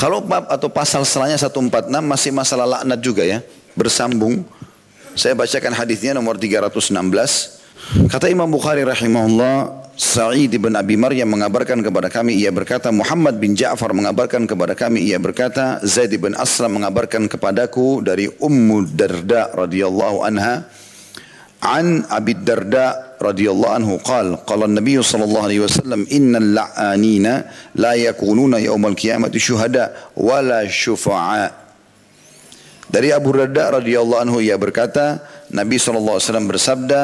Kalau bab atau pasal selanya 146 masih masalah laknat juga ya. Bersambung. Saya bacakan hadisnya nomor 316. Kata Imam Bukhari rahimahullah, Sa'id bin Abi Maryam mengabarkan kepada kami, ia berkata, Muhammad bin Ja'far mengabarkan kepada kami, ia berkata, Zaid bin Aslam mengabarkan kepadaku dari Ummu Darda radhiyallahu anha, An Abi Darda radhiyallahu anhu qala qala an-nabiy sallallahu alaihi wasallam innal la'anina la yakununa yaumal qiyamati syuhada wala syufa'a dari Abu Radha, radhiyallahu anhu ia berkata, Nabi Shallallahu Alaihi Wasallam bersabda,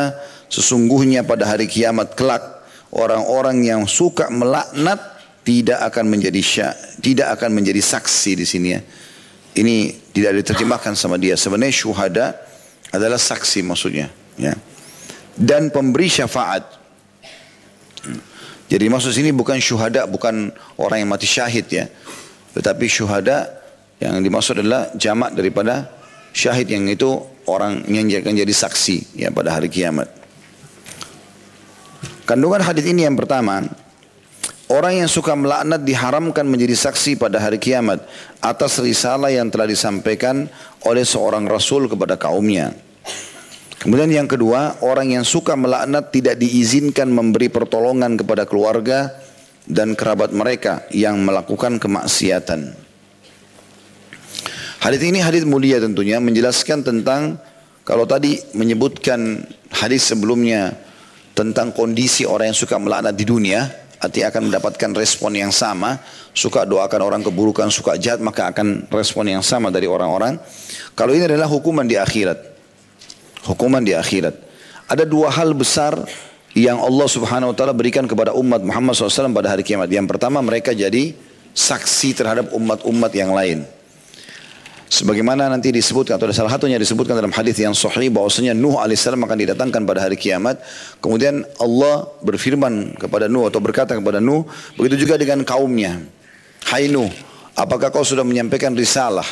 sesungguhnya pada hari kiamat kelak orang-orang yang suka melaknat tidak akan menjadi syak, tidak akan menjadi saksi di sini ya. Ini tidak diterjemahkan sama dia. Sebenarnya syuhada adalah saksi maksudnya, ya dan pemberi syafaat. Jadi maksud sini bukan syuhada, bukan orang yang mati syahid ya. Tetapi syuhada yang dimaksud adalah jamak daripada syahid yang itu orang yang akan jadi saksi ya pada hari kiamat. Kandungan hadis ini yang pertama, orang yang suka melaknat diharamkan menjadi saksi pada hari kiamat atas risalah yang telah disampaikan oleh seorang rasul kepada kaumnya. Kemudian yang kedua, orang yang suka melaknat tidak diizinkan memberi pertolongan kepada keluarga dan kerabat mereka yang melakukan kemaksiatan. Hadis ini hadis mulia tentunya menjelaskan tentang kalau tadi menyebutkan hadis sebelumnya tentang kondisi orang yang suka melaknat di dunia, arti akan mendapatkan respon yang sama, suka doakan orang keburukan, suka jahat, maka akan respon yang sama dari orang-orang. Kalau ini adalah hukuman di akhirat hukuman di akhirat. Ada dua hal besar yang Allah subhanahu wa ta'ala berikan kepada umat Muhammad SAW pada hari kiamat. Yang pertama mereka jadi saksi terhadap umat-umat yang lain. Sebagaimana nanti disebutkan atau salah satunya disebutkan dalam hadis yang sahih bahwasanya Nuh alaihissalam akan didatangkan pada hari kiamat. Kemudian Allah berfirman kepada Nuh atau berkata kepada Nuh, begitu juga dengan kaumnya. Hai Nuh, apakah kau sudah menyampaikan risalah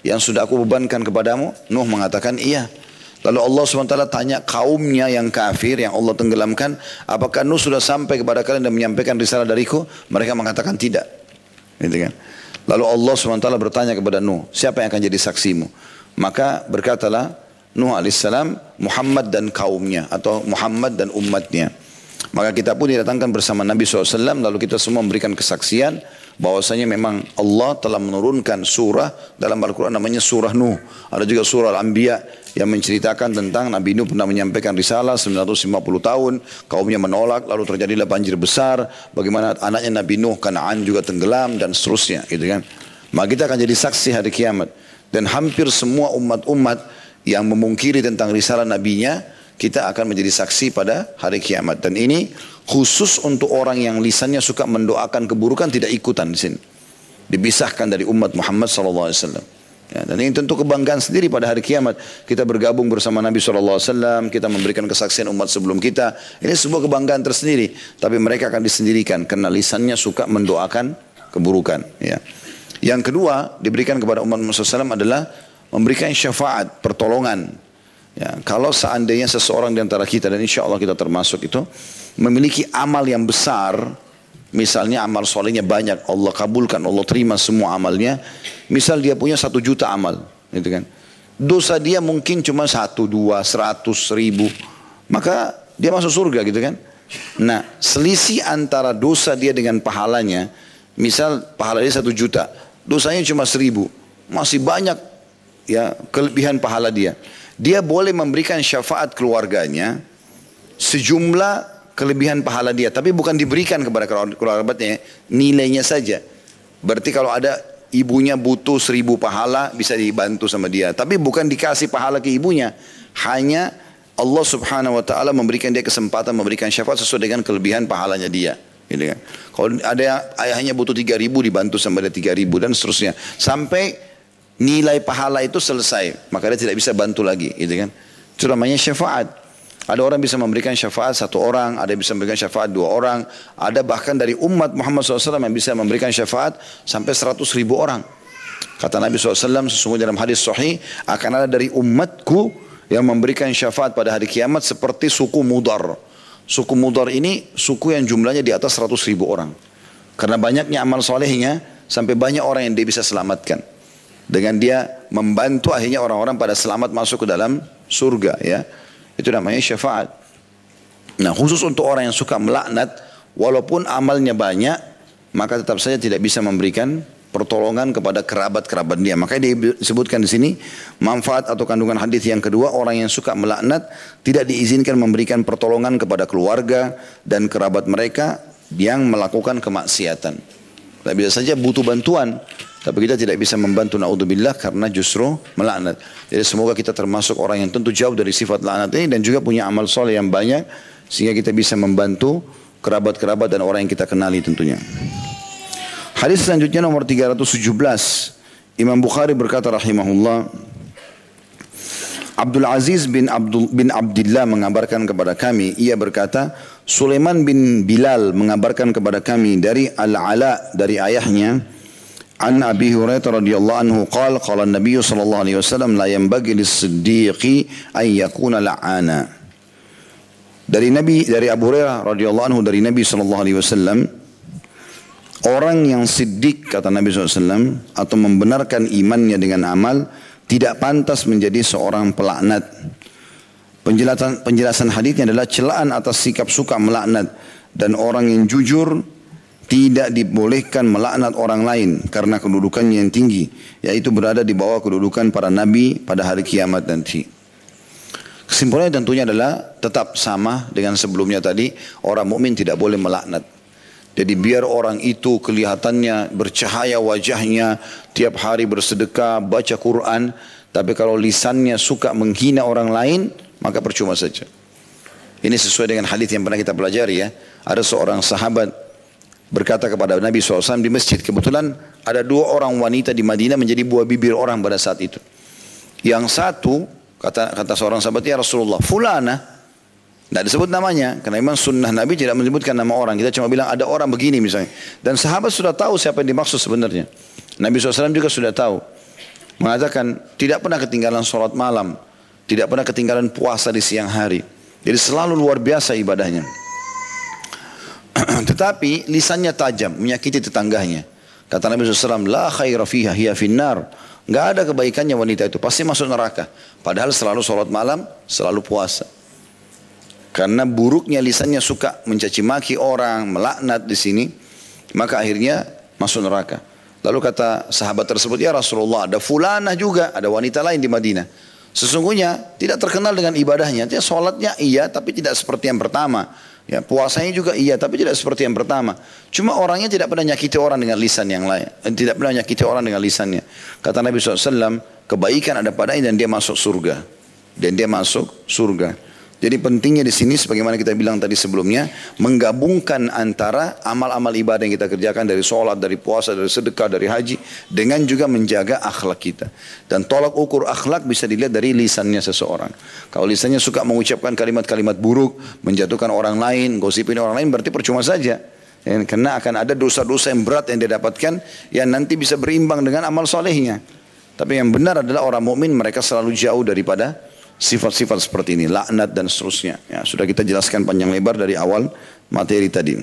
yang sudah aku bebankan kepadamu? Nuh mengatakan iya. Lalu Allah SWT tanya kaumnya yang kafir yang Allah tenggelamkan, apakah Nuh sudah sampai kepada kalian dan menyampaikan risalah dariku? Mereka mengatakan tidak. Gitu kan? Lalu Allah SWT bertanya kepada Nuh, siapa yang akan jadi saksimu? Maka berkatalah Nuh AS, Muhammad dan kaumnya atau Muhammad dan umatnya. Maka kita pun didatangkan bersama Nabi SAW lalu kita semua memberikan kesaksian bahwasanya memang Allah telah menurunkan surah dalam Al-Quran namanya surah Nuh. Ada juga surah Al-Anbiya yang menceritakan tentang Nabi Nuh pernah menyampaikan risalah 950 tahun, kaumnya menolak, lalu terjadilah banjir besar, bagaimana anaknya Nabi Nuh Kanaan juga tenggelam dan seterusnya gitu kan. Maka kita akan jadi saksi hari kiamat dan hampir semua umat-umat yang memungkiri tentang risalah nabinya kita akan menjadi saksi pada hari kiamat dan ini khusus untuk orang yang lisannya suka mendoakan keburukan tidak ikutan di sini. Dipisahkan dari umat Muhammad sallallahu alaihi wasallam. Ya, dan ini tentu kebanggaan sendiri pada hari kiamat. Kita bergabung bersama Nabi SAW, kita memberikan kesaksian umat sebelum kita. Ini sebuah kebanggaan tersendiri. Tapi mereka akan disendirikan karena lisannya suka mendoakan keburukan. Ya. Yang kedua diberikan kepada umat Muhammad SAW adalah memberikan syafaat, pertolongan. Ya, kalau seandainya seseorang di antara kita dan insya Allah kita termasuk itu memiliki amal yang besar, misalnya amal solehnya banyak, Allah kabulkan, Allah terima semua amalnya, misal dia punya satu juta amal, gitu kan. Dosa dia mungkin cuma satu, dua, seratus, ribu, maka dia masuk surga gitu kan. Nah selisih antara dosa dia dengan pahalanya, misal pahala dia satu juta, dosanya cuma seribu, masih banyak ya kelebihan pahala dia. Dia boleh memberikan syafaat keluarganya sejumlah kelebihan pahala dia. Tapi bukan diberikan kepada kerabatnya, nilainya saja. Berarti kalau ada ibunya butuh seribu pahala bisa dibantu sama dia. Tapi bukan dikasih pahala ke ibunya. Hanya Allah subhanahu wa ta'ala memberikan dia kesempatan memberikan syafaat sesuai dengan kelebihan pahalanya dia. Gitu kan. Kalau ada ayahnya butuh tiga ribu dibantu sama dia tiga ribu dan seterusnya. Sampai nilai pahala itu selesai. Maka dia tidak bisa bantu lagi. Gitu kan. Itu namanya syafaat. Ada orang bisa memberikan syafaat satu orang, ada yang bisa memberikan syafaat dua orang, ada bahkan dari umat Muhammad SAW yang bisa memberikan syafaat sampai seratus ribu orang. Kata Nabi SAW sesungguhnya dalam hadis sahih akan ada dari umatku yang memberikan syafaat pada hari kiamat seperti suku Mudar. Suku Mudar ini suku yang jumlahnya di atas seratus ribu orang. Karena banyaknya amal solehnya sampai banyak orang yang dia bisa selamatkan. Dengan dia membantu akhirnya orang-orang pada selamat masuk ke dalam surga ya. Itu namanya syafaat. Nah khusus untuk orang yang suka melaknat, walaupun amalnya banyak, maka tetap saja tidak bisa memberikan pertolongan kepada kerabat-kerabat dia. Makanya disebutkan di sini manfaat atau kandungan hadis yang kedua orang yang suka melaknat tidak diizinkan memberikan pertolongan kepada keluarga dan kerabat mereka yang melakukan kemaksiatan. Tidak bisa saja butuh bantuan, tapi kita tidak bisa membantu naudzubillah karena justru melaknat. Jadi semoga kita termasuk orang yang tentu jauh dari sifat laknat ini dan juga punya amal soleh yang banyak sehingga kita bisa membantu kerabat-kerabat dan orang yang kita kenali tentunya. Hadis selanjutnya nomor 317. Imam Bukhari berkata rahimahullah Abdul Aziz bin Abdul bin Abdullah mengabarkan kepada kami ia berkata Sulaiman bin Bilal mengabarkan kepada kami dari Al-Ala dari ayahnya an Abi Hurairah radhiyallahu anhu qala qala Nabi sallallahu alaihi wasallam la yanbaghi lis-siddiqi an yakuna la'ana dari Nabi dari Abu Hurairah radhiyallahu anhu dari Nabi sallallahu alaihi wasallam orang yang siddiq kata Nabi SAW atau membenarkan imannya dengan amal tidak pantas menjadi seorang pelaknat. Penjelasan penjelasan hadisnya adalah celaan atas sikap suka melaknat dan orang yang jujur tidak dibolehkan melaknat orang lain karena kedudukannya yang tinggi yaitu berada di bawah kedudukan para nabi pada hari kiamat nanti. Kesimpulannya tentunya adalah tetap sama dengan sebelumnya tadi orang mukmin tidak boleh melaknat jadi biar orang itu kelihatannya bercahaya wajahnya, tiap hari bersedekah, baca Quran, tapi kalau lisannya suka menghina orang lain, maka percuma saja. Ini sesuai dengan hadis yang pernah kita pelajari ya. Ada seorang sahabat berkata kepada Nabi SAW di masjid. Kebetulan ada dua orang wanita di Madinah menjadi buah bibir orang pada saat itu. Yang satu, kata kata seorang sahabat, ya Rasulullah, fulana, tidak disebut namanya, karena memang sunnah Nabi tidak menyebutkan nama orang. Kita cuma bilang ada orang begini misalnya. Dan sahabat sudah tahu siapa yang dimaksud sebenarnya. Nabi SAW juga sudah tahu. Mengatakan tidak pernah ketinggalan sholat malam. Tidak pernah ketinggalan puasa di siang hari. Jadi selalu luar biasa ibadahnya. Tetapi lisannya tajam, menyakiti tetangganya. Kata Nabi SAW, La khaira fiha hiya finnar. Gak ada kebaikannya wanita itu, pasti masuk neraka. Padahal selalu sholat malam, selalu puasa. Karena buruknya lisannya suka mencaci maki orang, melaknat di sini, maka akhirnya masuk neraka. Lalu kata sahabat tersebut, ya Rasulullah, ada fulana juga, ada wanita lain di Madinah. Sesungguhnya tidak terkenal dengan ibadahnya. Dia sholatnya iya, tapi tidak seperti yang pertama. Ya, puasanya juga iya, tapi tidak seperti yang pertama. Cuma orangnya tidak pernah nyakiti orang dengan lisan yang lain. Eh, tidak pernah nyakiti orang dengan lisannya. Kata Nabi SAW, kebaikan ada padanya dan dia masuk surga. Dan dia masuk surga. Jadi pentingnya di sini sebagaimana kita bilang tadi sebelumnya menggabungkan antara amal-amal ibadah yang kita kerjakan dari sholat, dari puasa, dari sedekah, dari haji dengan juga menjaga akhlak kita. Dan tolak ukur akhlak bisa dilihat dari lisannya seseorang. Kalau lisannya suka mengucapkan kalimat-kalimat buruk, menjatuhkan orang lain, gosipin orang lain berarti percuma saja. Ya, karena akan ada dosa-dosa yang berat yang dia dapatkan yang nanti bisa berimbang dengan amal solehnya. Tapi yang benar adalah orang mukmin mereka selalu jauh daripada sifat-sifat seperti ini, laknat dan seterusnya. Ya, sudah kita jelaskan panjang lebar dari awal materi tadi.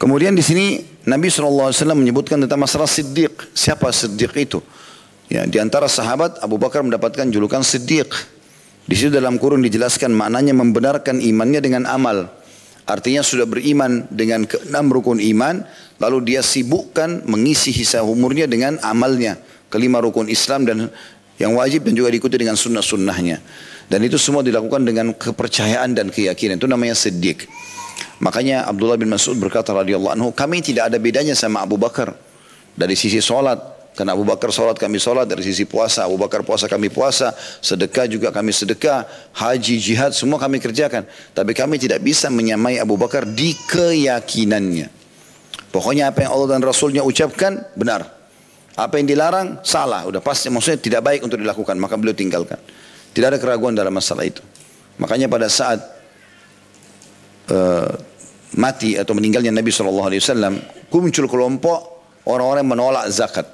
Kemudian di sini Nabi SAW menyebutkan tentang masalah siddiq. Siapa siddiq itu? Ya, di antara sahabat Abu Bakar mendapatkan julukan siddiq. Di situ dalam kurun dijelaskan maknanya membenarkan imannya dengan amal. Artinya sudah beriman dengan keenam rukun iman, lalu dia sibukkan mengisi hisab umurnya dengan amalnya. Kelima rukun Islam dan yang wajib dan juga diikuti dengan sunnah-sunnahnya. Dan itu semua dilakukan dengan kepercayaan dan keyakinan. Itu namanya siddiq. Makanya Abdullah bin Mas'ud berkata radhiyallahu anhu, kami tidak ada bedanya sama Abu Bakar dari sisi solat. Karena Abu Bakar solat kami solat dari sisi puasa. Abu Bakar puasa kami puasa. Sedekah juga kami sedekah. Haji, jihad semua kami kerjakan. Tapi kami tidak bisa menyamai Abu Bakar di keyakinannya. Pokoknya apa yang Allah dan Rasulnya ucapkan benar. Apa yang dilarang salah, udah pasti maksudnya tidak baik untuk dilakukan, maka beliau tinggalkan. Tidak ada keraguan dalam masalah itu. Makanya pada saat uh, mati atau meninggalnya Nabi SAW, muncul kelompok orang-orang menolak zakat.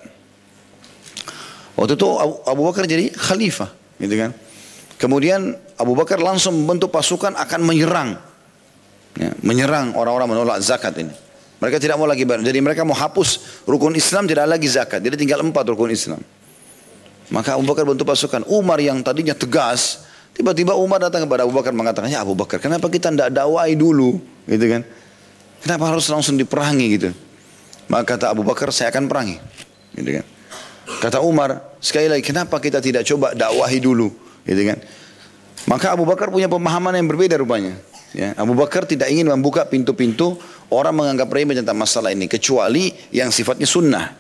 Waktu itu Abu Bakar jadi khalifah, gitu kan. Kemudian Abu Bakar langsung membentuk pasukan akan menyerang, ya, menyerang orang-orang menolak zakat ini. Mereka tidak mau lagi bayar. Jadi mereka mau hapus rukun Islam tidak lagi zakat. Jadi tinggal empat rukun Islam. Maka Abu Bakar bentuk pasukan. Umar yang tadinya tegas, tiba-tiba Umar datang kepada Abu Bakar mengatakan, ya Abu Bakar, kenapa kita tidak dakwai dulu, gitu kan? Kenapa harus langsung diperangi gitu? Maka kata Abu Bakar, saya akan perangi, gitu kan? Kata Umar, sekali lagi, kenapa kita tidak coba dakwahi dulu, gitu kan? Maka Abu Bakar punya pemahaman yang berbeda rupanya. Ya, Abu Bakar tidak ingin membuka pintu-pintu orang menganggap remeh tentang masalah ini kecuali yang sifatnya sunnah.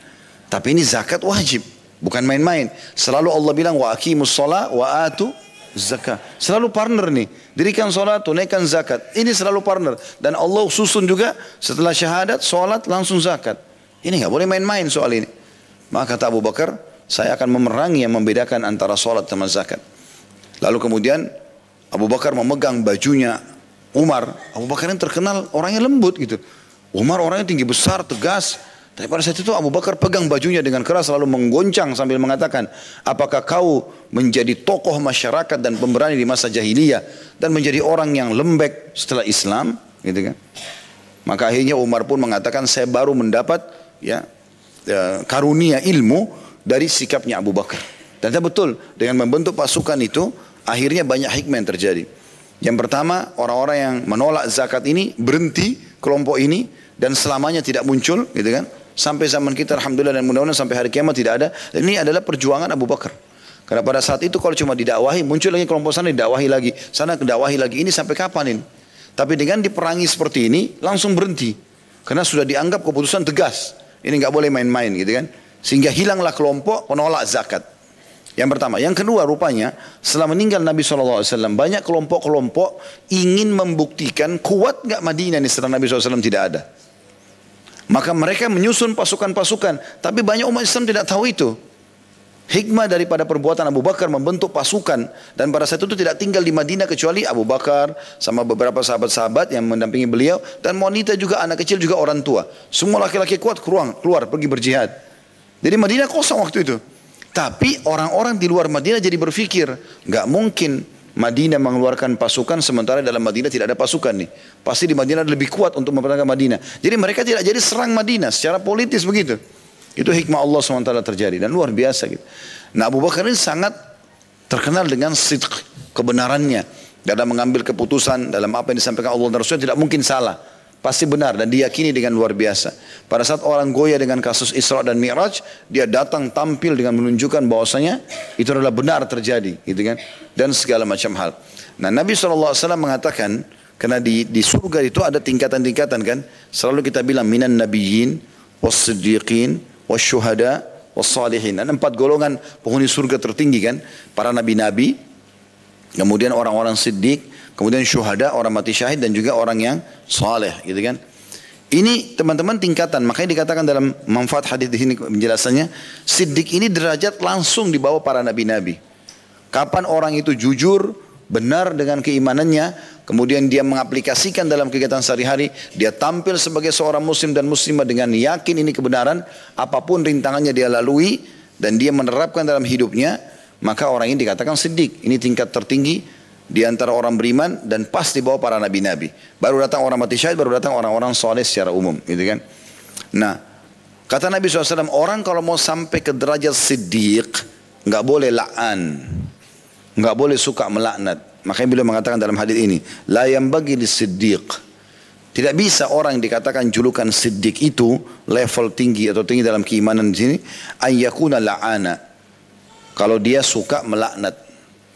Tapi ini zakat wajib, bukan main-main. Selalu Allah bilang wa aqimus shalah wa atu zakat. Selalu partner nih. Dirikan sholat, tunaikan zakat. Ini selalu partner. Dan Allah susun juga setelah syahadat, sholat langsung zakat. Ini nggak boleh main-main soal ini. Maka kata Abu Bakar, saya akan memerangi yang membedakan antara sholat sama zakat. Lalu kemudian Abu Bakar memegang bajunya Umar, Abu Bakar yang terkenal orangnya lembut gitu. Umar orangnya tinggi besar, tegas. Tapi pada saat itu Abu Bakar pegang bajunya dengan keras lalu menggoncang sambil mengatakan, apakah kau menjadi tokoh masyarakat dan pemberani di masa jahiliyah dan menjadi orang yang lembek setelah Islam, gitu kan? Maka akhirnya Umar pun mengatakan saya baru mendapat ya, ya karunia ilmu dari sikapnya Abu Bakar. Dan betul dengan membentuk pasukan itu akhirnya banyak hikmah yang terjadi. Yang pertama, orang-orang yang menolak zakat ini berhenti kelompok ini dan selamanya tidak muncul, gitu kan? Sampai zaman kita, alhamdulillah dan mudah-mudahan sampai hari kiamat tidak ada. Dan ini adalah perjuangan Abu Bakar. Karena pada saat itu kalau cuma didakwahi, muncul lagi kelompok sana didakwahi lagi, sana didakwahi lagi. Ini sampai kapan ini? Tapi dengan diperangi seperti ini, langsung berhenti. Karena sudah dianggap keputusan tegas. Ini nggak boleh main-main, gitu kan? Sehingga hilanglah kelompok penolak zakat. Yang pertama. Yang kedua rupanya setelah meninggal Nabi SAW banyak kelompok-kelompok ingin membuktikan kuat nggak Madinah ini setelah Nabi SAW tidak ada. Maka mereka menyusun pasukan-pasukan. Tapi banyak umat Islam tidak tahu itu. Hikmah daripada perbuatan Abu Bakar membentuk pasukan. Dan pada saat itu tidak tinggal di Madinah kecuali Abu Bakar sama beberapa sahabat-sahabat yang mendampingi beliau. Dan wanita juga, anak kecil juga orang tua. Semua laki-laki kuat keluar, keluar pergi berjihad. Jadi Madinah kosong waktu itu. Tapi orang-orang di luar Madinah jadi berpikir, nggak mungkin Madinah mengeluarkan pasukan sementara dalam Madinah tidak ada pasukan nih. Pasti di Madinah lebih kuat untuk mempertahankan Madinah. Jadi mereka tidak jadi serang Madinah secara politis begitu. Itu hikmah Allah SWT terjadi dan luar biasa gitu. Nah Abu Bakar ini sangat terkenal dengan sidq, kebenarannya. Dalam mengambil keputusan dalam apa yang disampaikan Allah dan Rasulnya tidak mungkin salah. Pasti benar dan diyakini dengan luar biasa. Pada saat orang goya dengan kasus Isra dan Mi'raj, dia datang tampil dengan menunjukkan bahwasanya itu adalah benar terjadi, gitu kan? Dan segala macam hal. Nah, Nabi SAW mengatakan, karena di, di surga itu ada tingkatan-tingkatan kan? Selalu kita bilang minan nabiyyin, was-siddiqin, was-syuhada, was-salihin. Dan empat golongan penghuni surga tertinggi kan? Para nabi-nabi, kemudian orang-orang siddiq, kemudian syuhada orang mati syahid dan juga orang yang saleh gitu kan? Ini teman-teman tingkatan. Makanya dikatakan dalam manfaat hadis di sini penjelasannya siddiq ini derajat langsung di bawah para nabi-nabi. Kapan orang itu jujur benar dengan keimanannya kemudian dia mengaplikasikan dalam kegiatan sehari-hari dia tampil sebagai seorang muslim dan muslimah dengan yakin ini kebenaran apa pun rintangannya dia lalui dan dia menerapkan dalam hidupnya maka orang ini dikatakan siddiq. Ini tingkat tertinggi di antara orang beriman dan pas di bawah para nabi-nabi. Baru datang orang mati syahid, baru datang orang-orang soleh secara umum, gitu kan? Nah, kata Nabi SAW, orang kalau mau sampai ke derajat siddiq, nggak boleh la'an, nggak boleh suka melaknat. Makanya beliau mengatakan dalam hadis ini, la bagi di siddiq. Tidak bisa orang yang dikatakan julukan siddiq itu level tinggi atau tinggi dalam keimanan di sini ayyakuna la'ana. Kalau dia suka melaknat.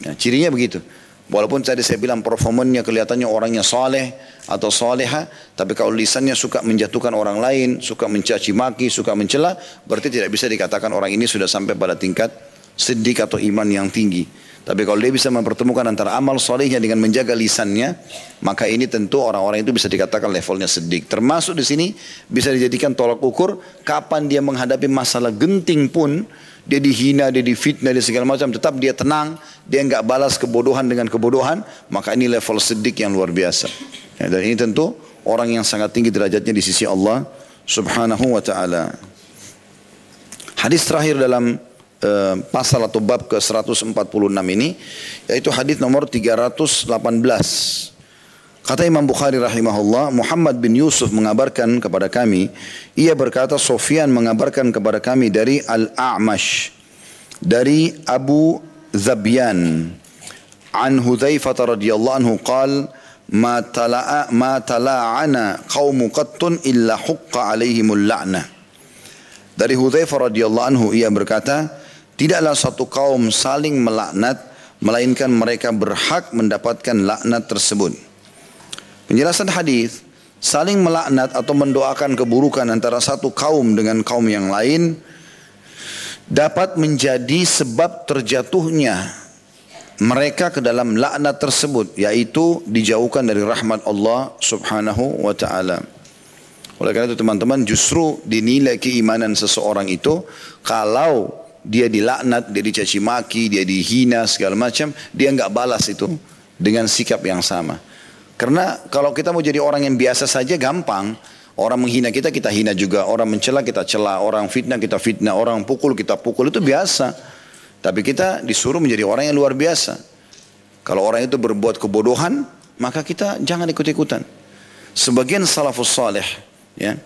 Ya, cirinya begitu. Walaupun tadi saya bilang performanya kelihatannya orangnya saleh atau saleha, tapi kalau lisannya suka menjatuhkan orang lain, suka mencaci maki, suka mencela, berarti tidak bisa dikatakan orang ini sudah sampai pada tingkat sedih atau iman yang tinggi. Tapi kalau dia bisa mempertemukan antara amal solehnya dengan menjaga lisannya, maka ini tentu orang-orang itu bisa dikatakan levelnya sedih. Termasuk di sini bisa dijadikan tolak ukur kapan dia menghadapi masalah genting pun dia dihina, dia difitnah, dia segala macam, tetap dia tenang, dia enggak balas kebodohan dengan kebodohan, maka ini level sedik yang luar biasa. Ya, dan ini tentu orang yang sangat tinggi derajatnya di sisi Allah Subhanahu wa taala. Hadis terakhir dalam pasal atau bab ke-146 ini yaitu hadis nomor 318. Kata Imam Bukhari rahimahullah, Muhammad bin Yusuf mengabarkan kepada kami, ia berkata Sofyan mengabarkan kepada kami dari Al-A'mash, dari Abu Zabyan, an Hudzaifah radhiyallahu anhu qal ma tala'a ma tala'ana qaumu qattun illa huqqa alaihimul la'nah. Dari Hudzaifah radhiyallahu anhu ia berkata, tidaklah satu kaum saling melaknat melainkan mereka berhak mendapatkan laknat tersebut. Penjelasan hadis saling melaknat atau mendoakan keburukan antara satu kaum dengan kaum yang lain dapat menjadi sebab terjatuhnya mereka ke dalam laknat tersebut yaitu dijauhkan dari rahmat Allah Subhanahu wa taala. Oleh karena itu teman-teman justru dinilai keimanan seseorang itu kalau dia dilaknat, dia dicaci maki, dia dihina segala macam, dia enggak balas itu dengan sikap yang sama. Karena kalau kita mau jadi orang yang biasa saja gampang. Orang menghina kita, kita hina juga. Orang mencela, kita cela. Orang fitnah, kita fitnah. Orang pukul, kita pukul. Itu biasa. Tapi kita disuruh menjadi orang yang luar biasa. Kalau orang itu berbuat kebodohan, maka kita jangan ikut-ikutan. Sebagian salafus salih, ya,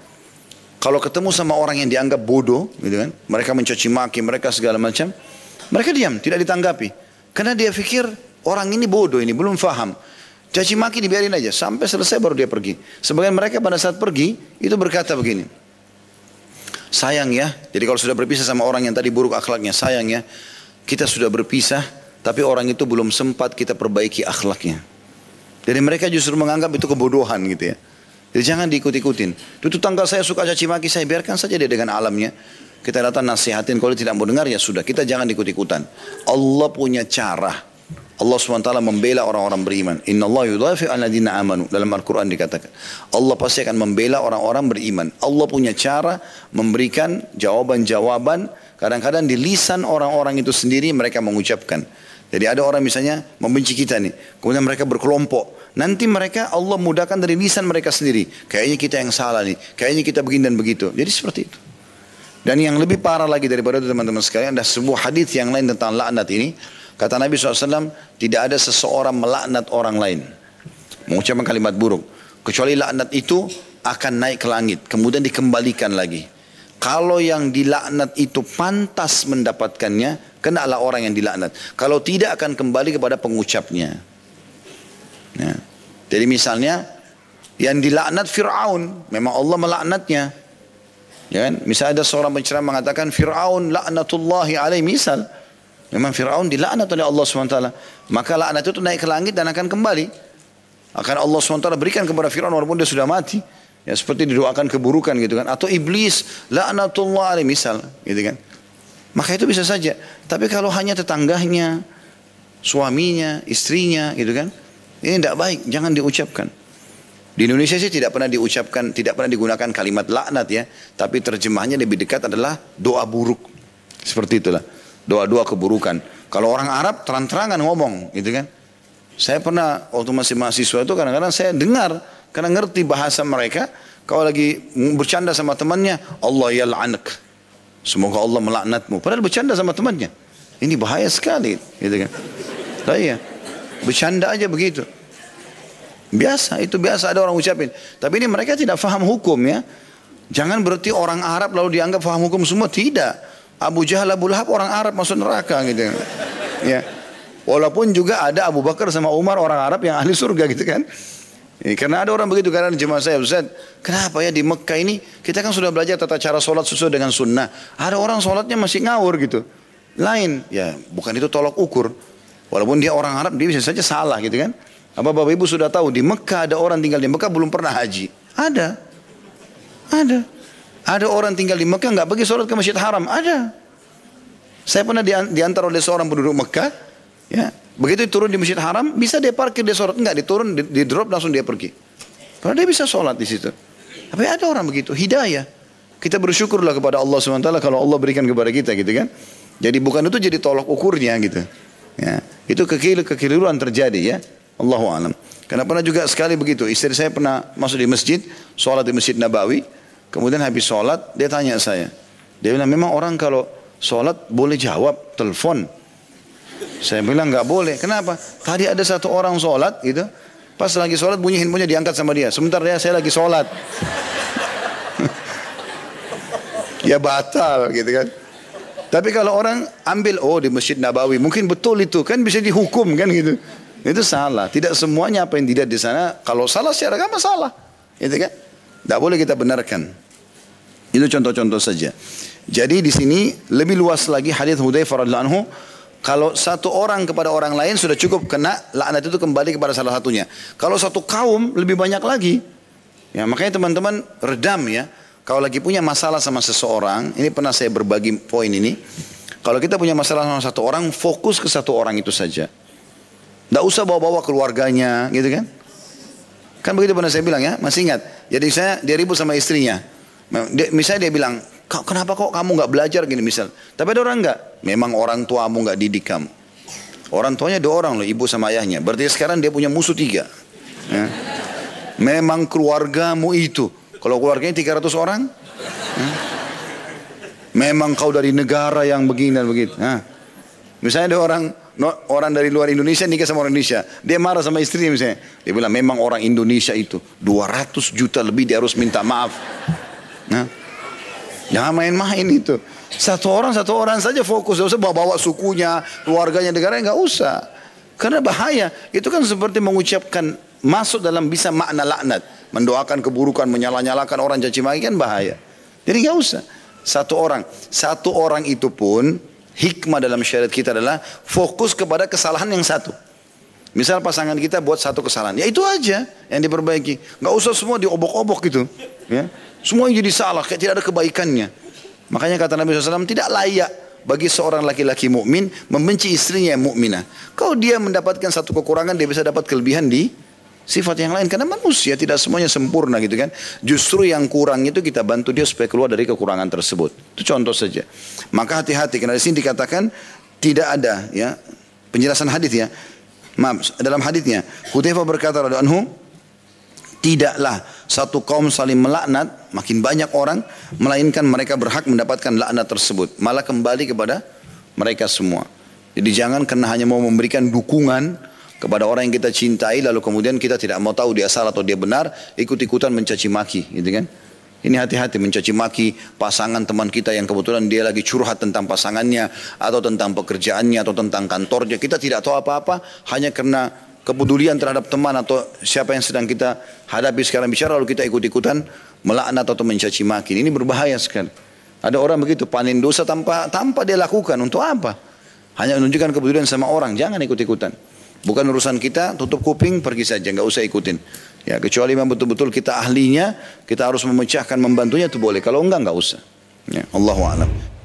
kalau ketemu sama orang yang dianggap bodoh, gitu kan, mereka mencaci maki, mereka segala macam, mereka diam, tidak ditanggapi. Karena dia pikir orang ini bodoh, ini belum faham. Caci maki dibiarin aja sampai selesai baru dia pergi. Sebagian mereka pada saat pergi itu berkata begini. Sayang ya, jadi kalau sudah berpisah sama orang yang tadi buruk akhlaknya, sayang ya, kita sudah berpisah, tapi orang itu belum sempat kita perbaiki akhlaknya. Jadi mereka justru menganggap itu kebodohan gitu ya. Jadi jangan diikut-ikutin. Itu tanggal saya suka caci maki saya biarkan saja dia dengan alamnya. Kita datang nasihatin kalau tidak mau dengar ya sudah. Kita jangan ikut-ikutan. Allah punya cara. Allah SWT membela orang-orang beriman. Inna Allah yudafi ladina amanu. Dalam Al-Quran dikatakan. Allah pasti akan membela orang-orang beriman. Allah punya cara memberikan jawaban-jawaban. Kadang-kadang di lisan orang-orang itu sendiri mereka mengucapkan. Jadi ada orang misalnya membenci kita nih. Kemudian mereka berkelompok. Nanti mereka Allah mudahkan dari lisan mereka sendiri. Kayaknya kita yang salah nih. Kayaknya kita begini dan begitu. Jadi seperti itu. Dan yang lebih parah lagi daripada itu teman-teman sekalian. Ada sebuah hadis yang lain tentang laknat ini. Kata Nabi SAW, tidak ada seseorang melaknat orang lain. Mengucapkan kalimat buruk. Kecuali laknat itu akan naik ke langit. Kemudian dikembalikan lagi. Kalau yang dilaknat itu pantas mendapatkannya, kenalah orang yang dilaknat. Kalau tidak akan kembali kepada pengucapnya. Ya. Jadi misalnya, yang dilaknat Fir'aun, memang Allah melaknatnya. Ya kan? Misalnya ada seorang penceramah mengatakan Fir'aun laknatullahi alaih misal. Memang Fir'aun dilaknat oleh Allah SWT. Maka laknat itu naik ke langit dan akan kembali. Akan Allah SWT berikan kepada Fir'aun walaupun dia sudah mati. Ya seperti didoakan keburukan gitu kan. Atau iblis laknatullah alaih misal gitu kan. Maka itu bisa saja. Tapi kalau hanya tetangganya, suaminya, istrinya gitu kan. Ini tidak baik, jangan diucapkan. Di Indonesia sih tidak pernah diucapkan, tidak pernah digunakan kalimat laknat ya. Tapi terjemahnya lebih dekat adalah doa buruk. Seperti itulah doa-doa keburukan. Kalau orang Arab terang-terangan ngomong, gitu kan. Saya pernah waktu masih mahasiswa itu kadang-kadang saya dengar karena ngerti bahasa mereka. Kalau lagi bercanda sama temannya, Allah ya la'anak. Semoga Allah melaknatmu. Padahal bercanda sama temannya. Ini bahaya sekali, gitu kan. Nah, iya. Bercanda aja begitu. Biasa, itu biasa ada orang ucapin. Tapi ini mereka tidak faham hukum ya. Jangan berarti orang Arab lalu dianggap faham hukum semua. Tidak. Abu Jahal, Abu Lahab orang Arab masuk neraka gitu. Ya. Walaupun juga ada Abu Bakar sama Umar orang Arab yang ahli surga gitu kan. Ya, karena ada orang begitu karena jemaah saya Ustaz, kenapa ya di Mekah ini kita kan sudah belajar tata cara sholat sesuai dengan sunnah. Ada orang sholatnya masih ngawur gitu. Lain, ya bukan itu tolok ukur. Walaupun dia orang Arab dia bisa saja salah gitu kan. Apa Bapak Ibu sudah tahu di Mekah ada orang tinggal di Mekah belum pernah haji. Ada. Ada. Ada orang tinggal di Mekah nggak pergi sholat ke Masjid Haram. Ada. Saya pernah diantar oleh seorang penduduk Mekah. Ya, begitu turun di Masjid Haram, bisa dia parkir dia sholat. Enggak, diturun, di, di drop langsung dia pergi. Karena dia bisa sholat di situ. Tapi ada orang begitu, hidayah. Kita bersyukurlah kepada Allah SWT kalau Allah berikan kepada kita gitu kan. Jadi bukan itu jadi tolok ukurnya gitu. Ya, itu kekeliruan kekeliruan terjadi ya. Allahu alam. Karena pernah juga sekali begitu. Istri saya pernah masuk di masjid, sholat di masjid Nabawi. Kemudian habis sholat, dia tanya saya. Dia bilang, memang orang kalau sholat boleh jawab telepon. Saya bilang nggak boleh. Kenapa? Tadi ada satu orang sholat gitu. Pas lagi sholat bunyi handphonenya diangkat sama dia. Sebentar ya saya lagi sholat. ya batal gitu kan. Tapi kalau orang ambil oh di Masjid Nabawi mungkin betul itu kan bisa dihukum kan gitu. Itu salah. Tidak semuanya apa yang dilihat di sana kalau salah secara agama salah. Gitu kan? Tidak boleh kita benarkan. Itu contoh-contoh saja. Jadi di sini lebih luas lagi hadis Hudzaifah radhiyallahu anhu kalau satu orang kepada orang lain sudah cukup kena laknat itu kembali kepada salah satunya. Kalau satu kaum lebih banyak lagi. Ya, makanya teman-teman redam ya. Kalau lagi punya masalah sama seseorang, ini pernah saya berbagi poin ini. Kalau kita punya masalah sama satu orang, fokus ke satu orang itu saja. Tidak usah bawa-bawa keluarganya, gitu kan? Kan begitu pernah saya bilang ya, masih ingat. Jadi saya dia ribut sama istrinya. Misalnya dia bilang, kenapa kok kamu nggak belajar gini misal. Tapi ada orang nggak, memang orang tuamu nggak didik kamu. Orang tuanya dua orang loh, ibu sama ayahnya. Berarti sekarang dia punya musuh tiga. Ya. Memang keluargamu itu. Kalau keluarganya 300 orang, hmm? memang kau dari negara yang begini dan begitu. Nah, misalnya ada orang orang dari luar Indonesia nikah sama orang Indonesia, dia marah sama istrinya misalnya, dia bilang memang orang Indonesia itu 200 juta lebih dia harus minta maaf. Nah, jangan main-main itu. Satu orang satu orang saja fokus, tidak usah bawa-bawa sukunya, keluarganya, negara nggak usah. Karena bahaya. Itu kan seperti mengucapkan masuk dalam bisa makna laknat mendoakan keburukan, menyala-nyalakan orang caci maki kan bahaya. Jadi nggak usah. Satu orang, satu orang itu pun hikmah dalam syariat kita adalah fokus kepada kesalahan yang satu. Misal pasangan kita buat satu kesalahan, ya itu aja yang diperbaiki. Nggak usah semua diobok-obok gitu. Ya. Semua yang jadi salah, kayak tidak ada kebaikannya. Makanya kata Nabi SAW, tidak layak bagi seorang laki-laki mukmin membenci istrinya yang mukminah. Kalau dia mendapatkan satu kekurangan, dia bisa dapat kelebihan di sifat yang lain. Karena manusia tidak semuanya sempurna gitu kan. Justru yang kurang itu kita bantu dia supaya keluar dari kekurangan tersebut. Itu contoh saja. Maka hati-hati karena di sini dikatakan tidak ada ya penjelasan hadis ya. Maaf dalam hadisnya Hudzaifah berkata radhiyallahu anhu tidaklah satu kaum saling melaknat makin banyak orang melainkan mereka berhak mendapatkan laknat tersebut. Malah kembali kepada mereka semua. Jadi jangan karena hanya mau memberikan dukungan kepada orang yang kita cintai lalu kemudian kita tidak mau tahu dia salah atau dia benar ikut-ikutan mencaci maki gitu kan? Ini hati-hati mencaci maki pasangan teman kita yang kebetulan dia lagi curhat tentang pasangannya atau tentang pekerjaannya atau tentang kantornya. Kita tidak tahu apa-apa hanya karena kepedulian terhadap teman atau siapa yang sedang kita hadapi sekarang bicara lalu kita ikut-ikutan melaknat atau mencaci maki ini berbahaya sekali ada orang begitu panen dosa tanpa tanpa dia lakukan untuk apa hanya menunjukkan kepedulian sama orang jangan ikut-ikutan Bukan urusan kita, tutup kuping, pergi saja, nggak usah ikutin. Ya, kecuali memang betul-betul kita ahlinya, kita harus memecahkan, membantunya itu boleh. Kalau enggak, nggak usah. Ya, Allahu a'lam.